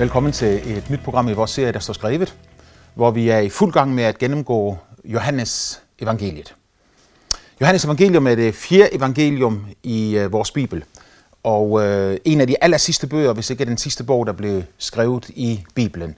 Velkommen til et nyt program i vores serie, der står skrevet, hvor vi er i fuld gang med at gennemgå Johannes evangeliet. Johannes evangelium er det fjerde evangelium i øh, vores bibel, og øh, en af de aller sidste bøger, hvis ikke den sidste bog, der blev skrevet i Bibelen.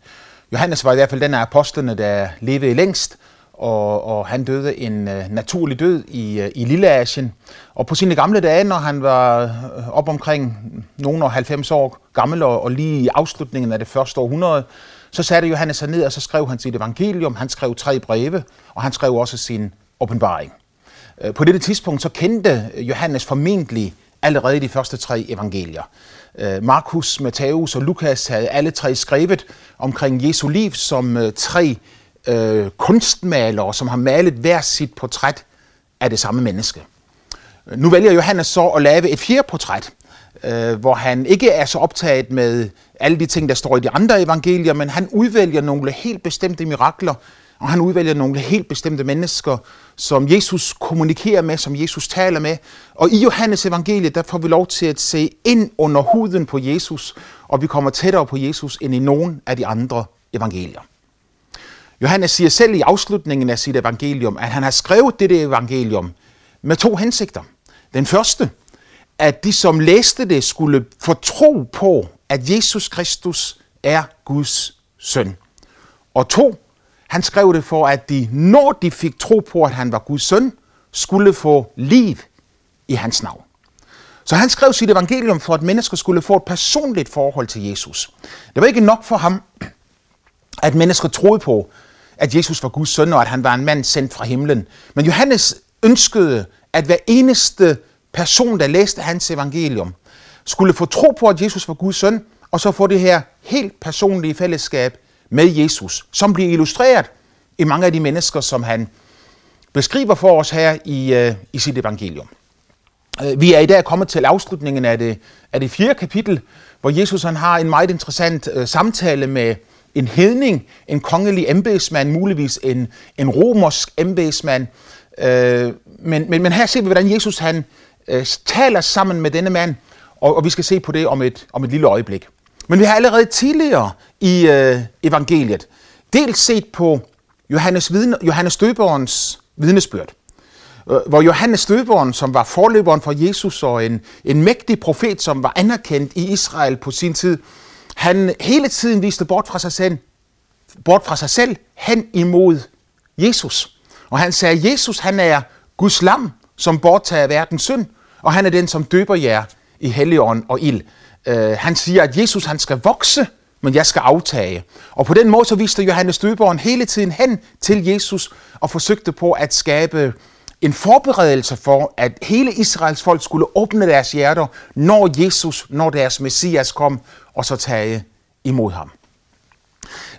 Johannes var i hvert fald den af apostlene, der levede længst, og, og han døde en øh, naturlig død i, øh, i Lille Asien. Og på sine gamle dage, når han var øh, op omkring nogen og 90 år gammel, og, og lige i afslutningen af det første århundrede, så satte Johannes sig ned, og så skrev han sit evangelium, han skrev tre breve, og han skrev også sin åbenbaring. Øh, på dette tidspunkt så kendte Johannes formentlig allerede de første tre evangelier. Øh, Markus, Matthæus og Lukas havde alle tre skrevet omkring Jesu liv som tre øh, kunstmalere, som har malet hver sit portræt af det samme menneske. Nu vælger Johannes så at lave et fjerde portræt, øh, hvor han ikke er så optaget med alle de ting, der står i de andre evangelier, men han udvælger nogle helt bestemte mirakler, og han udvælger nogle helt bestemte mennesker, som Jesus kommunikerer med, som Jesus taler med. Og i Johannes evangelie, der får vi lov til at se ind under huden på Jesus, og vi kommer tættere på Jesus end i nogen af de andre evangelier. Johannes siger selv i afslutningen af sit evangelium, at han har skrevet dette evangelium med to hensigter. Den første, at de, som læste det, skulle få tro på, at Jesus Kristus er Guds søn. Og to, han skrev det for, at de, når de fik tro på, at han var Guds søn, skulle få liv i hans navn. Så han skrev sit evangelium for, at mennesker skulle få et personligt forhold til Jesus. Det var ikke nok for ham, at mennesker troede på, at Jesus var Guds søn, og at han var en mand sendt fra himlen. Men Johannes ønskede, at hver eneste person, der læste hans evangelium, skulle få tro på, at Jesus var Guds søn, og så få det her helt personlige fællesskab med Jesus, som bliver illustreret i mange af de mennesker, som han beskriver for os her i, øh, i sit evangelium. Øh, vi er i dag kommet til afslutningen af det, af det fjerde kapitel, hvor Jesus han har en meget interessant øh, samtale med, en hedning, en kongelig embedsmand, muligvis en, en romersk embedsmand. Øh, men, men, men her ser vi, hvordan Jesus han øh, taler sammen med denne mand, og, og vi skal se på det om et, om et lille øjeblik. Men vi har allerede tidligere i øh, evangeliet dels set på Johannes, vidne, Johannes Døberens vidnesbyrd, øh, hvor Johannes Døberen, som var forløberen for Jesus og en, en mægtig profet, som var anerkendt i Israel på sin tid, han hele tiden viste bort fra sig selv, bort fra sig selv hen imod Jesus. Og han sagde, Jesus han er Guds lam, som borttager verdens synd, og han er den, som døber jer i helligånd og ild. Uh, han siger, at Jesus han skal vokse, men jeg skal aftage. Og på den måde så viste Johannes Døberen hele tiden hen til Jesus og forsøgte på at skabe en forberedelse for, at hele Israels folk skulle åbne deres hjerter, når Jesus, når deres Messias kom, og så tage imod ham.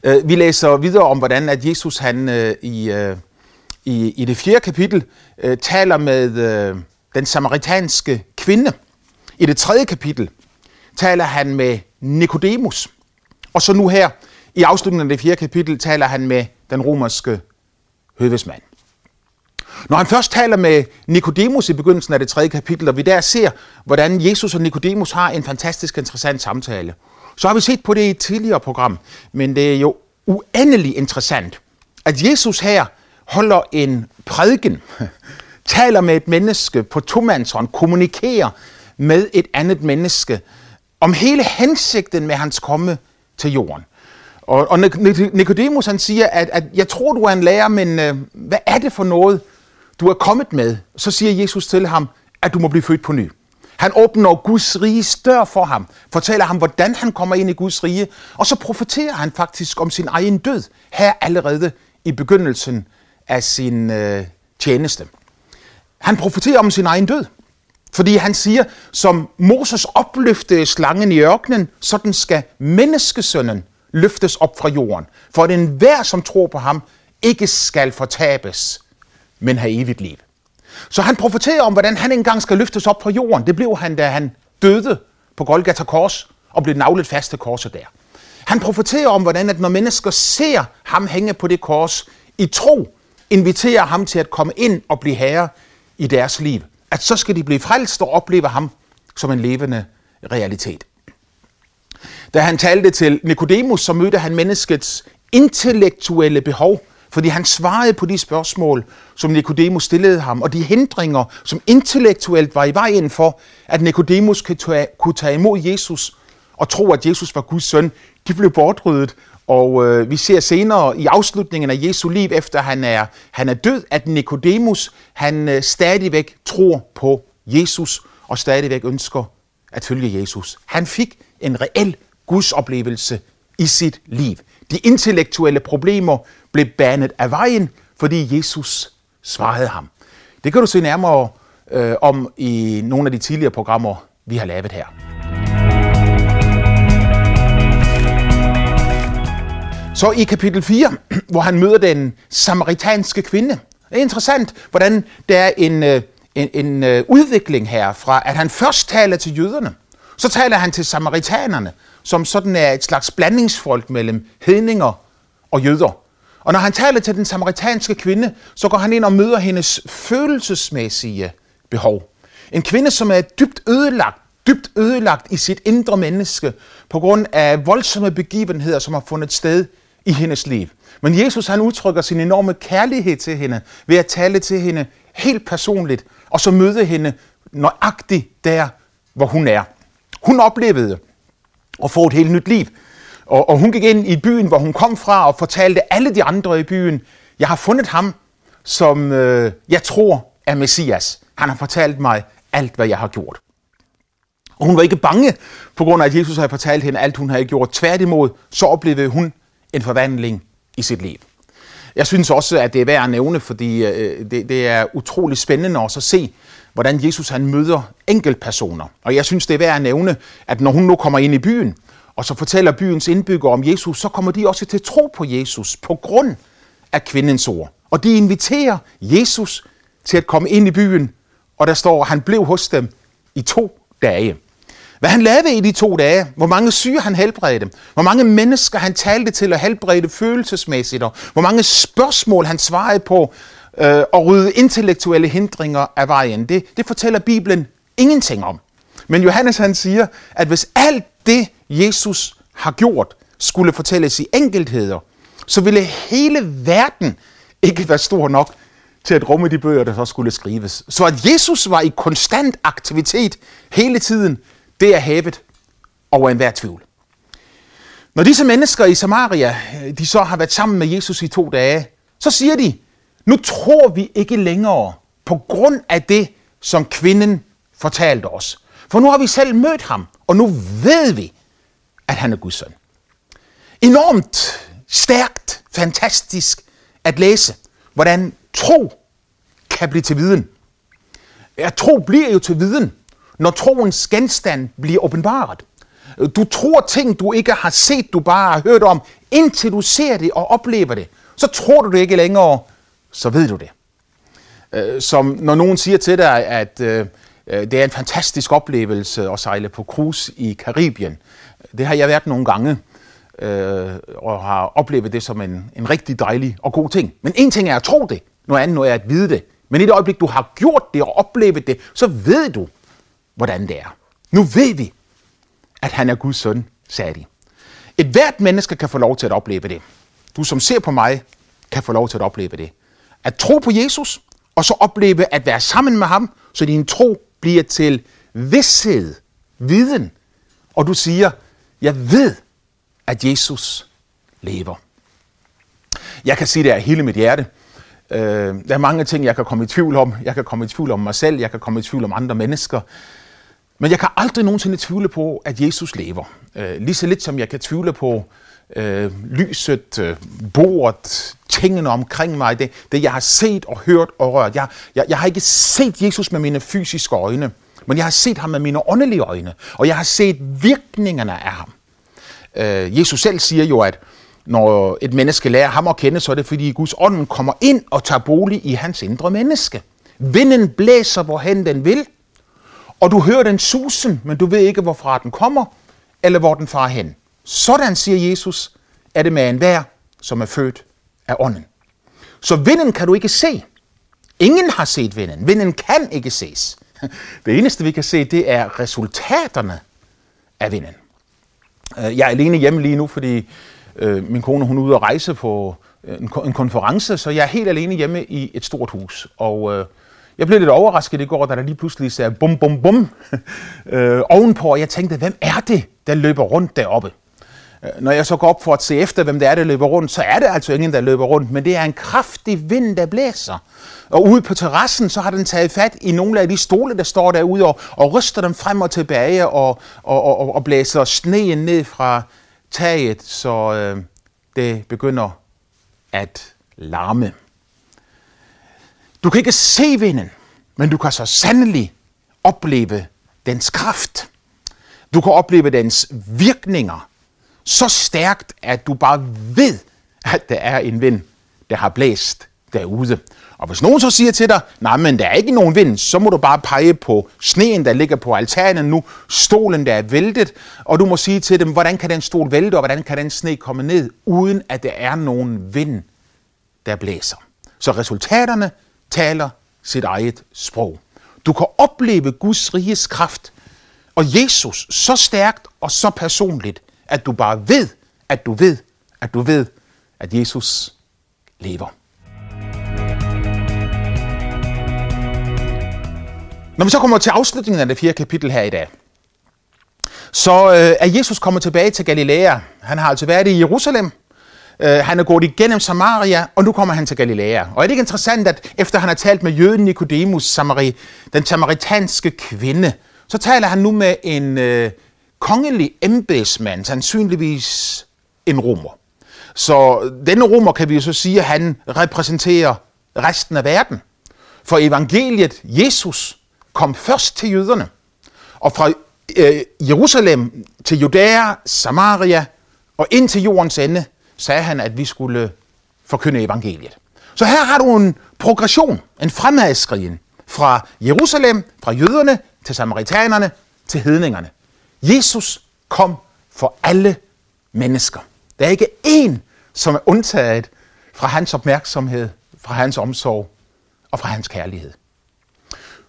Øh, vi læser videre om, hvordan at Jesus han øh, i, øh, i, i det fjerde kapitel taler med den samaritanske kvinde. I det tredje kapitel taler han med Nikodemus. Og så nu her, i afslutningen af det fjerde kapitel, taler han med den romerske høvesmand. Når han først taler med Nikodemus i begyndelsen af det tredje kapitel, og vi der ser, hvordan Jesus og Nikodemus har en fantastisk interessant samtale, så har vi set på det i et tidligere program, men det er jo uendelig interessant, at Jesus her holder en prædiken, taler med et menneske på tomandshånd, kommunikerer med et andet menneske om hele hensigten med hans komme til jorden. Og, og Nicodemus han siger, at, at jeg tror, du er en lærer, men øh, hvad er det for noget, du er kommet med, så siger Jesus til ham, at du må blive født på ny. Han åbner Guds rige dør for ham, fortæller ham, hvordan han kommer ind i Guds rige, og så profeterer han faktisk om sin egen død, her allerede i begyndelsen af sin øh, tjeneste. Han profeterer om sin egen død, fordi han siger, som Moses opløftede slangen i ørkenen, sådan skal menneskesønnen løftes op fra jorden, for at enhver, som tror på ham, ikke skal fortabes, men have evigt liv. Så han profeterer om, hvordan han engang skal løftes op fra jorden. Det blev han, da han døde på Golgata Kors og blev navlet fast til korset der. Han profeterer om, hvordan at når mennesker ser ham hænge på det kors i tro, inviterer ham til at komme ind og blive herre i deres liv. At så skal de blive frelst og opleve ham som en levende realitet. Da han talte til Nikodemus, så mødte han menneskets intellektuelle behov, fordi han svarede på de spørgsmål, som Nikodemus stillede ham, og de hindringer, som intellektuelt var i vejen for, at Nikodemus kunne tage imod Jesus og tro, at Jesus var Guds søn, de blev bortryddet. Og øh, vi ser senere i afslutningen af Jesu liv, efter han er, han er død, at Nikodemus han øh, stadigvæk tror på Jesus og stadigvæk ønsker at følge Jesus. Han fik en reel gudsoplevelse i sit liv. De intellektuelle problemer blev banet af vejen, fordi Jesus svarede ham. Det kan du se nærmere øh, om i nogle af de tidligere programmer, vi har lavet her. Så i kapitel 4, hvor han møder den samaritanske kvinde. Det er interessant, hvordan der er en, øh, en, en øh, udvikling her fra, at han først taler til jøderne, så taler han til samaritanerne, som sådan er et slags blandingsfolk mellem hedninger og jøder. Og når han taler til den samaritanske kvinde, så går han ind og møder hendes følelsesmæssige behov. En kvinde, som er dybt ødelagt, dybt ødelagt i sit indre menneske på grund af voldsomme begivenheder, som har fundet sted i hendes liv. Men Jesus han udtrykker sin enorme kærlighed til hende ved at tale til hende helt personligt, og så møde hende nøjagtigt der, hvor hun er. Hun oplevede at få et helt nyt liv. Og, og hun gik ind i byen, hvor hun kom fra, og fortalte alle de andre i byen, jeg har fundet ham, som øh, jeg tror er Messias. Han har fortalt mig alt, hvad jeg har gjort. Og hun var ikke bange, på grund af, at Jesus havde fortalt hende alt, hun havde gjort. Tværtimod, så oplevede hun en forvandling i sit liv. Jeg synes også, at det er værd at nævne, fordi øh, det, det er utrolig spændende også at se, hvordan Jesus han møder enkeltpersoner. Og jeg synes, det er værd at nævne, at når hun nu kommer ind i byen, og så fortæller byens indbyggere om Jesus, så kommer de også til at tro på Jesus på grund af kvindens ord. Og de inviterer Jesus til at komme ind i byen, og der står, at han blev hos dem i to dage. Hvad han lavede i de to dage, hvor mange syge han helbredte, hvor mange mennesker han talte til og helbredte følelsesmæssigt, og hvor mange spørgsmål han svarede på, øh, og rydde intellektuelle hindringer af vejen, det, det fortæller Bibelen ingenting om. Men Johannes han siger, at hvis alt det, Jesus har gjort, skulle fortælles i enkeltheder, så ville hele verden ikke være stor nok til at rumme de bøger, der så skulle skrives. Så at Jesus var i konstant aktivitet hele tiden, det er hævet over enhver tvivl. Når disse mennesker i Samaria, de så har været sammen med Jesus i to dage, så siger de, nu tror vi ikke længere på grund af det, som kvinden fortalte os. For nu har vi selv mødt ham, og nu ved vi, at han er Guds søn. Enormt stærkt, fantastisk at læse, hvordan tro kan blive til viden. Ja, tro bliver jo til viden, når troens genstand bliver åbenbaret. Du tror ting, du ikke har set, du bare har hørt om, indtil du ser det og oplever det. Så tror du det ikke længere, så ved du det. Øh, som når nogen siger til dig, at øh, Øh, det er en fantastisk oplevelse at sejle på cruise i Karibien. Det har jeg været nogle gange, øh, og har oplevet det som en, en rigtig dejlig og god ting. Men en ting er at tro det, noget andet er at vide det. Men i det øjeblik, du har gjort det og oplevet det, så ved du, hvordan det er. Nu ved vi, at han er Guds søn, sagde de. Et hvert menneske kan få lov til at opleve det. Du som ser på mig, kan få lov til at opleve det. At tro på Jesus, og så opleve at være sammen med ham, så din tro bliver til vidshed, viden. Og du siger, jeg ved, at Jesus lever. Jeg kan sige det af hele mit hjerte. Øh, der er mange ting, jeg kan komme i tvivl om. Jeg kan komme i tvivl om mig selv, jeg kan komme i tvivl om andre mennesker. Men jeg kan aldrig nogensinde tvivle på, at Jesus lever. Øh, lige så lidt som jeg kan tvivle på øh, øh, lyset, øh, bordet, tingene omkring mig, det, det jeg har set og hørt og rørt. Jeg, jeg, jeg har ikke set Jesus med mine fysiske øjne, men jeg har set ham med mine åndelige øjne, og jeg har set virkningerne af ham. Øh, Jesus selv siger jo, at når et menneske lærer ham at kende, så er det fordi Guds ånd kommer ind og tager bolig i hans indre menneske. Vinden blæser, hvorhen den vil, og du hører den susen, men du ved ikke, hvorfra den kommer, eller hvor den far hen. Sådan, siger Jesus, er det med enhver, som er født af ånden. Så vinden kan du ikke se. Ingen har set vinden. Vinden kan ikke ses. Det eneste, vi kan se, det er resultaterne af vinden. Øh, jeg er alene hjemme lige nu, fordi øh, min kone hun er ude at rejse på øh, en, en konference, så jeg er helt alene hjemme i et stort hus. Og jeg blev lidt overrasket i går, da der lige pludselig sagde bum bum bum øh, ovenpå, og jeg tænkte, hvem er det, der løber rundt deroppe? Øh, når jeg så går op for at se efter, hvem det er, der løber rundt, så er det altså ingen, der løber rundt, men det er en kraftig vind, der blæser. Og ude på terrassen, så har den taget fat i nogle af de stole, der står derude, og, og ryster dem frem og tilbage, og, og, og, og blæser sneen ned fra taget, så øh, det begynder at larme. Du kan ikke se vinden, men du kan så sandelig opleve dens kraft. Du kan opleve dens virkninger så stærkt, at du bare ved, at der er en vind, der har blæst derude. Og hvis nogen så siger til dig, nej, men der er ikke nogen vind, så må du bare pege på sneen, der ligger på altanen nu, stolen, der er væltet, og du må sige til dem, hvordan kan den stol vælte, og hvordan kan den sne komme ned, uden at der er nogen vind, der blæser. Så resultaterne taler sit eget sprog. Du kan opleve Guds riges kraft og Jesus så stærkt og så personligt, at du bare ved, at du ved, at du ved, at Jesus lever. Når vi så kommer til afslutningen af det fjerde kapitel her i dag, så øh, er Jesus kommet tilbage til Galilea. Han har altså været i Jerusalem, øh, han er gået igennem Samaria, og nu kommer han til Galilea. Og er det ikke interessant, at efter han har talt med jøden Nicodemus, Samari, den samaritanske kvinde, så taler han nu med en øh, kongelig embedsmand, sandsynligvis en romer. Så denne romer kan vi jo så sige, at han repræsenterer resten af verden. For evangeliet, Jesus, kom først til jøderne. Og fra øh, Jerusalem til Judæa, Samaria og ind til jordens ende, sagde han, at vi skulle forkynde evangeliet. Så her har du en progression, en fremadskrien fra Jerusalem, fra jøderne til samaritanerne til hedningerne. Jesus kom for alle mennesker. Der er ikke én, som er undtaget fra hans opmærksomhed, fra hans omsorg og fra hans kærlighed.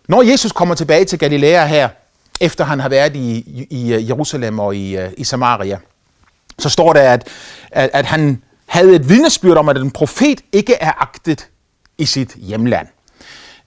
Når Jesus kommer tilbage til Galilea her, efter han har været i, i Jerusalem og i, øh, i Samaria, så står der, at, at, at han havde et vidnesbyrd om, at en profet ikke er agtet i sit hjemland.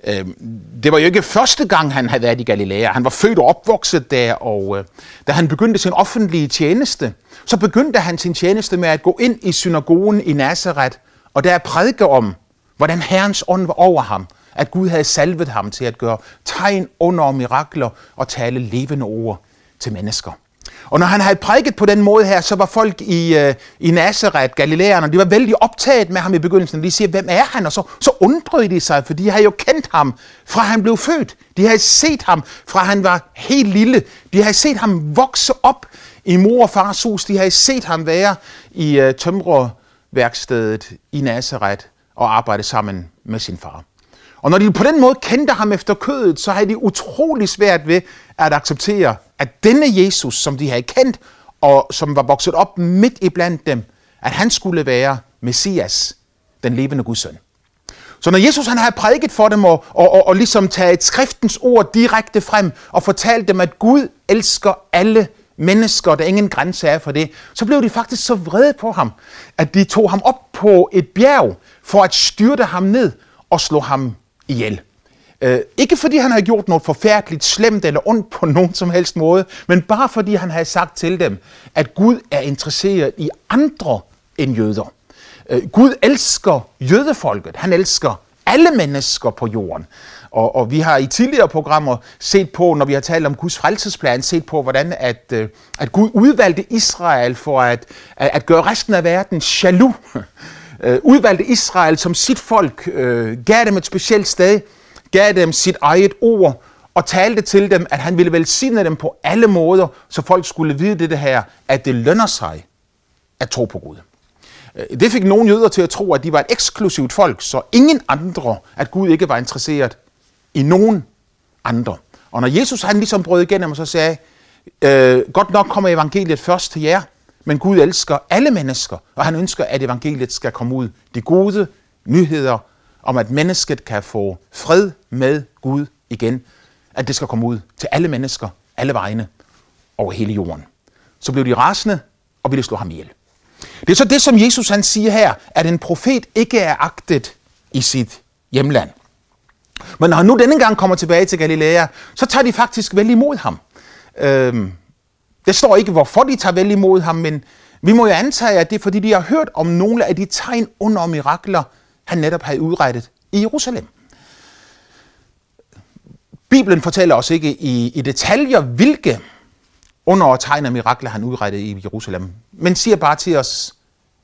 Øhm, det var jo ikke første gang, han havde været i Galilea. Han var født og opvokset der, og øh, da han begyndte sin offentlige tjeneste, så begyndte han sin tjeneste med at gå ind i synagogen i Nazareth, og der prædike om, hvordan Herrens ånd var over ham, at Gud havde salvet ham til at gøre tegn, under og mirakler og tale levende ord til mennesker. Og når han havde prædiket på den måde her, så var folk i, øh, i Nazareth, Galilæerne, de var vældig optaget med ham i begyndelsen. De siger, hvem er han? Og så, så undrede de sig, for de havde jo kendt ham, fra han blev født. De havde set ham, fra han var helt lille. De havde set ham vokse op i mor og fars hus. De havde set ham være i øh, tømrerværkstedet i Nazareth og arbejde sammen med sin far. Og når de på den måde kendte ham efter kødet, så havde de utrolig svært ved at acceptere, at denne Jesus, som de havde kendt, og som var vokset op midt i blandt dem, at han skulle være Messias, den levende Guds søn. Så når Jesus han havde prædiket for dem og, og, og, og ligesom taget skriftens ord direkte frem og fortalt dem, at Gud elsker alle mennesker, der ingen grænse er for det, så blev de faktisk så vrede på ham, at de tog ham op på et bjerg for at styrte ham ned og slå ham ihjel. Øh, ikke fordi han havde gjort noget forfærdeligt slemt eller ondt på nogen som helst måde, men bare fordi han havde sagt til dem, at Gud er interesseret i andre end jøder. Øh, Gud elsker jødefolket. Han elsker alle mennesker på jorden. Og, og vi har i tidligere programmer set på, når vi har talt om Guds frelsesplan, set på, hvordan at, øh, at Gud udvalgte Israel for at, at, at gøre resten af verden jaloux. Øh, udvalgte Israel som sit folk, øh, gav dem et specielt sted, gav dem sit eget ord og talte til dem, at han ville velsigne dem på alle måder, så folk skulle vide det her, at det lønner sig at tro på Gud. Øh, det fik nogle jøder til at tro, at de var et eksklusivt folk, så ingen andre, at Gud ikke var interesseret i nogen andre. Og når Jesus han ligesom brød igennem og så sagde, øh, godt nok kommer evangeliet først til jer, men Gud elsker alle mennesker, og han ønsker, at evangeliet skal komme ud. De gode nyheder om, at mennesket kan få fred med Gud igen. At det skal komme ud til alle mennesker, alle vegne over hele jorden. så blev de rasende og ville slå ham ihjel. Det er så det, som Jesus han siger her, at en profet ikke er agtet i sit hjemland. Men når han nu denne gang kommer tilbage til Galilea, så tager de faktisk vel imod ham. Øhm, det står ikke, hvorfor de tager vel imod ham, men vi må jo antage, at det er, fordi de har hørt om nogle af de tegn under mirakler, han netop havde udrettet i Jerusalem. Bibelen fortæller os ikke i, i detaljer, hvilke under og tegn og mirakler han udrettede i Jerusalem, men siger bare til os,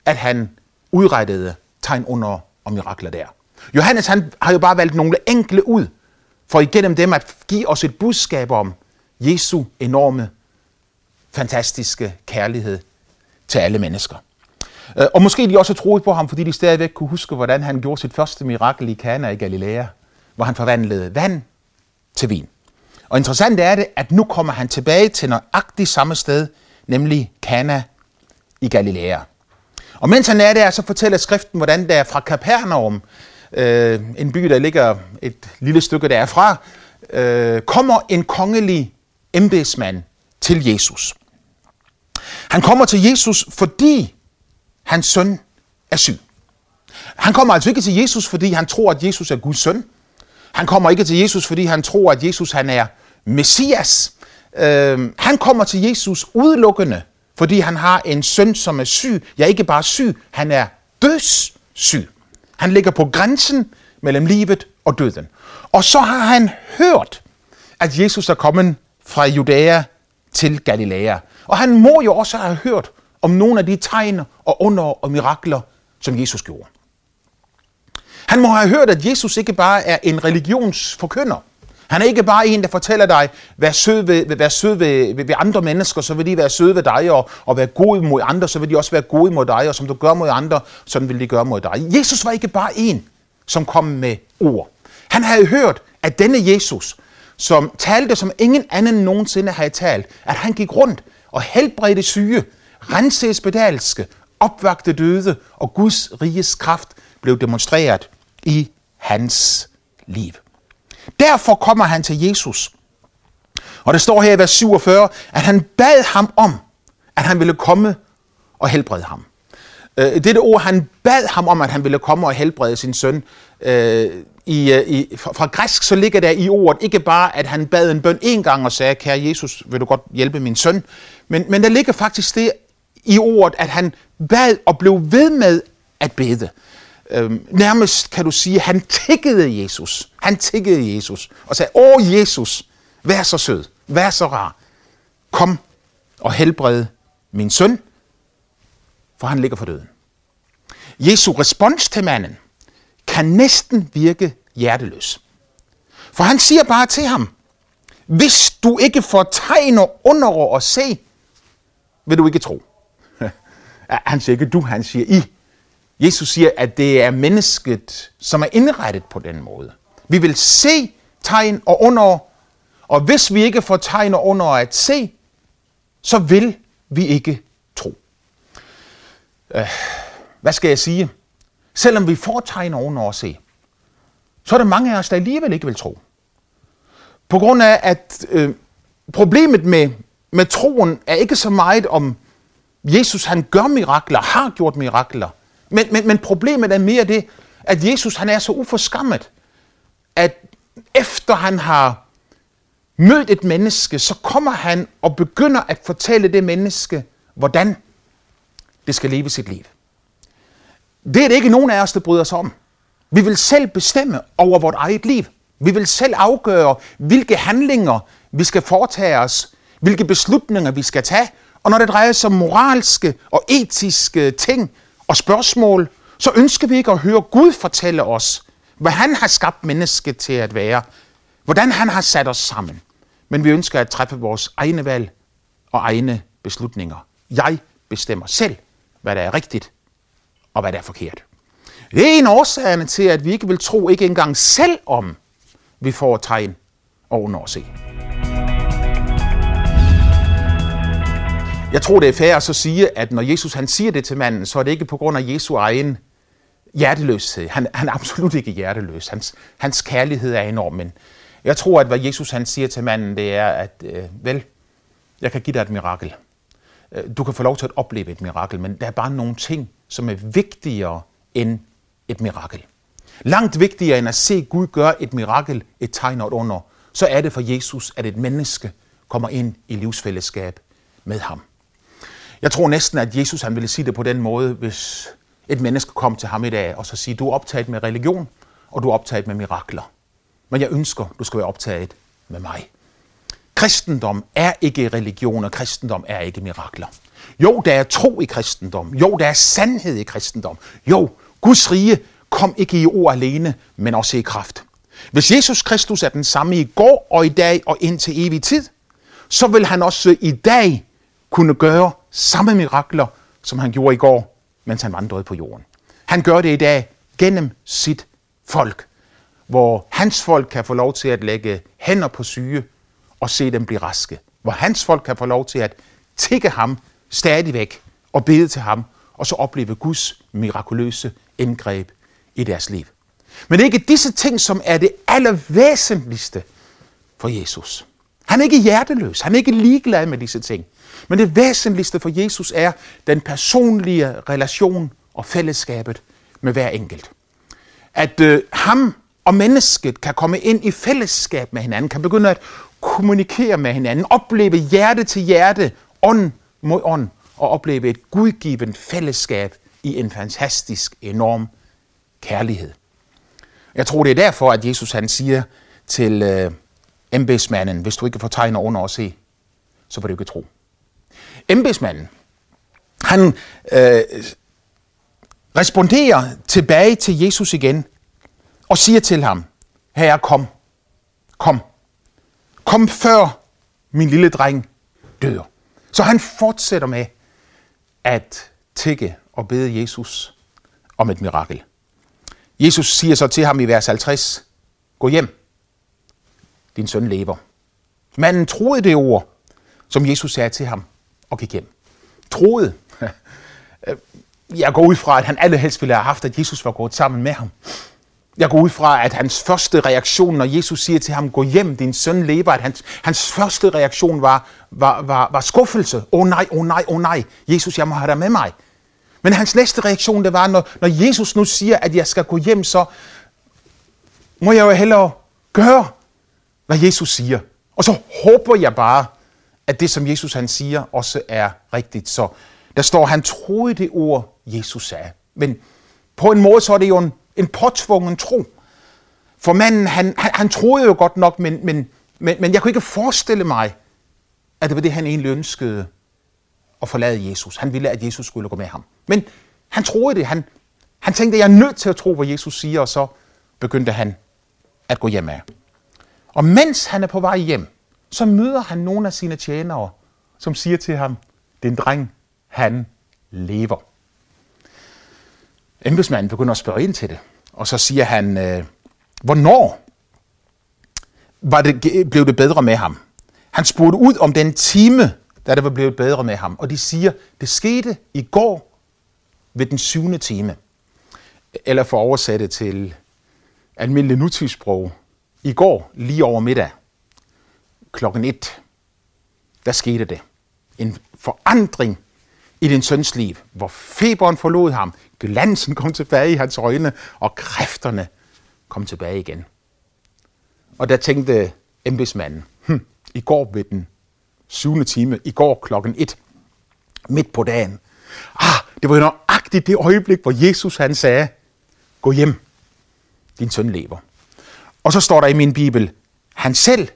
at han udrettede tegn under og mirakler der. Johannes han har jo bare valgt nogle enkle ud, for igennem dem at give os et budskab om Jesu enorme, fantastiske kærlighed til alle mennesker. Øh, og måske de også troede på ham, fordi de stadigvæk kunne huske, hvordan han gjorde sit første mirakel i Kana i Galilea, hvor han forvandlede vand til vin. Og interessant er det, at nu kommer han tilbage til nøjagtigt samme sted, nemlig Kana i Galilea. Og mens han er der, så fortæller skriften, hvordan der fra Kapernaum, øh, en by, der ligger et lille stykke derfra, øh, kommer en kongelig embedsmand til Jesus. Han kommer til Jesus, fordi hans søn er syg. Han kommer altså ikke til Jesus, fordi han tror, at Jesus er Guds søn. Han kommer ikke til Jesus, fordi han tror, at Jesus han er Messias. Øh, han kommer til Jesus udelukkende, fordi han har en søn, som er syg. Ja, ikke bare syg, han er dødssyg. Han ligger på grænsen mellem livet og døden. Og så har han hørt, at Jesus er kommet fra Judæa til Galilea. Og han må jo også have hørt om nogle af de tegn og under og mirakler, som Jesus gjorde. Han må have hørt, at Jesus ikke bare er en religionsforkynder. Han er ikke bare en, der fortæller dig, vær sød ved, vær sød ved, ved, ved andre mennesker, så vil de være søde ved dig, og, og være gode mod andre, så vil de også være gode mod dig, og som du gør mod andre, sådan vil de gøre mod dig. Jesus var ikke bare en, som kom med ord. Han havde hørt, at denne Jesus, som talte som ingen anden nogensinde havde talt, at han gik rundt og helbredte syge, rense spedalske, opvagte døde, og Guds riges kraft blev demonstreret i hans liv. Derfor kommer han til Jesus. Og det står her i vers 47, at han bad ham om, at han ville komme og helbrede ham. Øh, dette ord, han bad ham om, at han ville komme og helbrede sin søn. Øh, i, øh, i, fra græsk så ligger der i ordet ikke bare, at han bad en bøn en gang og sagde, kære Jesus, vil du godt hjælpe min søn? Men, men der ligger faktisk det i ordet, at han bad og blev ved med at bede. Øhm, nærmest kan du sige, han tikkede Jesus. Han tikkede Jesus og sagde, åh Jesus, vær så sød, vær så rar. Kom og helbred min søn, for han ligger for døden. Jesu respons til manden kan næsten virke hjerteløs. For han siger bare til ham, hvis du ikke får tegn og under og se, vil du ikke tro. han siger ikke du, han siger I. Jesus siger, at det er mennesket, som er indrettet på den måde. Vi vil se tegn og under, og hvis vi ikke får tegn og under at se, så vil vi ikke tro. Øh, hvad skal jeg sige? Selvom vi får tegn og under at se, så er der mange af os, der alligevel ikke vil tro. På grund af, at øh, problemet med, med troen er ikke så meget om, Jesus han gør mirakler, har gjort mirakler, men, men, men problemet er mere det, at Jesus han er så uforskammet, at efter han har mødt et menneske, så kommer han og begynder at fortælle det menneske, hvordan det skal leve sit liv. Det er det ikke nogen af os, der bryder sig om. Vi vil selv bestemme over vores eget liv. Vi vil selv afgøre, hvilke handlinger vi skal foretage os, hvilke beslutninger vi skal tage. Og når det drejer sig om moralske og etiske ting, og spørgsmål, så ønsker vi ikke at høre Gud fortælle os, hvad han har skabt mennesket til at være, hvordan han har sat os sammen. Men vi ønsker at træffe vores egne valg og egne beslutninger. Jeg bestemmer selv, hvad der er rigtigt og hvad der er forkert. Det er en af årsagerne til, at vi ikke vil tro ikke engang selv om, vi får tegn og under Jeg tror, det er fair at så sige, at når Jesus han siger det til manden, så er det ikke på grund af Jesu egen hjerteløshed. Han, han er absolut ikke hjerteløs. Hans, hans kærlighed er enorm, men jeg tror, at hvad Jesus han siger til manden, det er, at øh, vel, jeg kan give dig et mirakel. Øh, du kan få lov til at opleve et mirakel, men der er bare nogle ting, som er vigtigere end et mirakel. Langt vigtigere end at se Gud gøre et mirakel, et tegn og et under, så er det for Jesus, at et menneske kommer ind i livsfællesskab med ham. Jeg tror næsten, at Jesus han ville sige det på den måde, hvis et menneske kom til ham i dag og så sige, du er optaget med religion, og du er optaget med mirakler. Men jeg ønsker, du skal være optaget med mig. Kristendom er ikke religion, og kristendom er ikke mirakler. Jo, der er tro i kristendom. Jo, der er sandhed i kristendom. Jo, Guds rige kom ikke i ord alene, men også i kraft. Hvis Jesus Kristus er den samme i går og i dag og indtil evig tid, så vil han også i dag kunne gøre samme mirakler, som han gjorde i går, mens han vandrede på jorden. Han gør det i dag gennem sit folk, hvor hans folk kan få lov til at lægge hænder på syge og se dem blive raske. Hvor hans folk kan få lov til at tikke ham stadigvæk og bede til ham, og så opleve Guds mirakuløse indgreb i deres liv. Men det er ikke disse ting, som er det allervæsentligste for Jesus. Han er ikke hjerteløs. Han er ikke ligeglad med disse ting. Men det væsentligste for Jesus er den personlige relation og fællesskabet med hver enkelt. At øh, ham og mennesket kan komme ind i fællesskab med hinanden, kan begynde at kommunikere med hinanden, opleve hjerte til hjerte, ånd mod ånd, og opleve et gudgivet fællesskab i en fantastisk, enorm kærlighed. Jeg tror, det er derfor, at Jesus han siger til øh, embedsmanden, hvis du ikke får tegner under og se, så får du ikke tro. Embedsmanden, han øh, responderer tilbage til Jesus igen og siger til ham, herre, kom, kom, kom før min lille dreng dør. Så han fortsætter med at tikke og bede Jesus om et mirakel. Jesus siger så til ham i vers 50, gå hjem, din søn lever. Manden troede det ord, som Jesus sagde til ham, og gik hjem. Troede. Jeg går ud fra, at han allerhelst ville have haft, at Jesus var gået sammen med ham. Jeg går ud fra, at hans første reaktion, når Jesus siger til ham, gå hjem, din søn lever, at hans, hans første reaktion var, var, var, var skuffelse. Åh oh, nej, åh oh, nej, åh oh, nej, Jesus, jeg må have dig med mig. Men hans næste reaktion, det var, når, når Jesus nu siger, at jeg skal gå hjem, så må jeg jo hellere gøre, hvad Jesus siger. Og så håber jeg bare, at det, som Jesus han siger, også er rigtigt. Så der står, han troede det ord, Jesus sagde. Men på en måde, så er det jo en, en påtvungen tro. For manden, han, han, han troede jo godt nok, men, men, men, men jeg kunne ikke forestille mig, at det var det, han egentlig ønskede at forlade Jesus. Han ville, at Jesus skulle gå med ham. Men han troede det. Han, han tænkte, jeg er nødt til at tro, hvad Jesus siger, og så begyndte han at gå hjem af. Og mens han er på vej hjem, så møder han nogle af sine tjenere, som siger til ham, den dreng, han lever. Embedsmanden begynder at spørge ind til det, og så siger han, øh, hvornår var det, blev det bedre med ham? Han spurgte ud om den time, da det var blevet bedre med ham, og de siger, det skete i går ved den syvende time. Eller for at oversætte til almindelig nutidssprog, i går lige over middag, klokken et, der skete det. En forandring i din søns liv, hvor feberen forlod ham, glansen kom tilbage i hans øjne, og kræfterne kom tilbage igen. Og der tænkte embedsmanden, hm, i går ved den syvende time, i går klokken et, midt på dagen. Ah, det var jo nøjagtigt det øjeblik, hvor Jesus han sagde, gå hjem, din søn lever. Og så står der i min bibel, han selv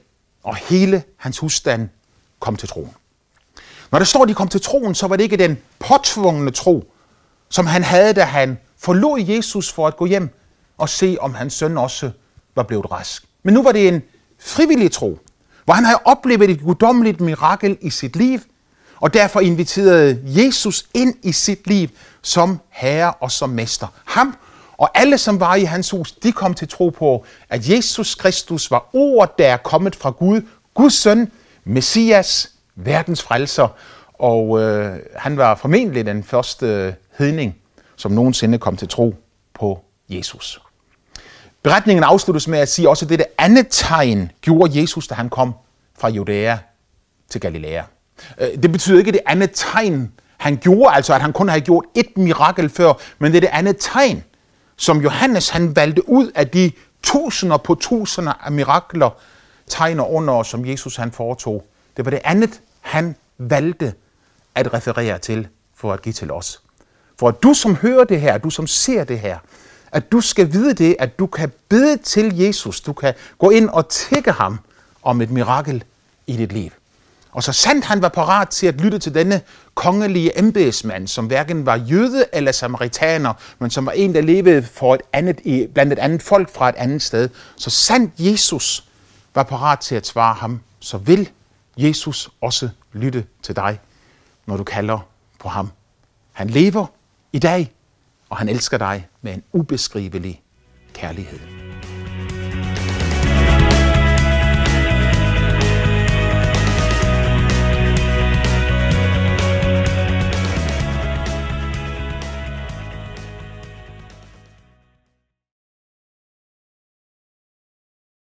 og hele hans husstand kom til troen. Når der står, at de kom til troen, så var det ikke den påtvungne tro, som han havde, da han forlod Jesus for at gå hjem og se, om hans søn også var blevet rask. Men nu var det en frivillig tro, hvor han havde oplevet et guddommeligt mirakel i sit liv, og derfor inviterede Jesus ind i sit liv som herre og som mester. Ham og alle, som var i hans hus, de kom til tro på, at Jesus Kristus var ordet, der er kommet fra Gud, Guds søn, Messias, verdens frelser. Og øh, han var formentlig den første øh, hedning, som nogensinde kom til tro på Jesus. Beretningen afsluttes med at sige også, at dette andet tegn gjorde Jesus, da han kom fra Judæa til Galilea. Øh, det betyder ikke det andet tegn, han gjorde, altså at han kun havde gjort et mirakel før, men det er det andet tegn, som Johannes han valgte ud af de tusinder på tusinder af mirakler, tegner under, som Jesus han foretog. Det var det andet, han valgte at referere til for at give til os. For at du som hører det her, du som ser det her, at du skal vide det, at du kan bede til Jesus, du kan gå ind og tække ham om et mirakel i dit liv. Og så sandt han var parat til at lytte til denne kongelige embedsmand, som hverken var jøde eller samaritaner, men som var en, der levede for et andet, blandt et andet folk fra et andet sted. Så sandt Jesus var parat til at svare ham, så vil Jesus også lytte til dig, når du kalder på ham. Han lever i dag, og han elsker dig med en ubeskrivelig kærlighed.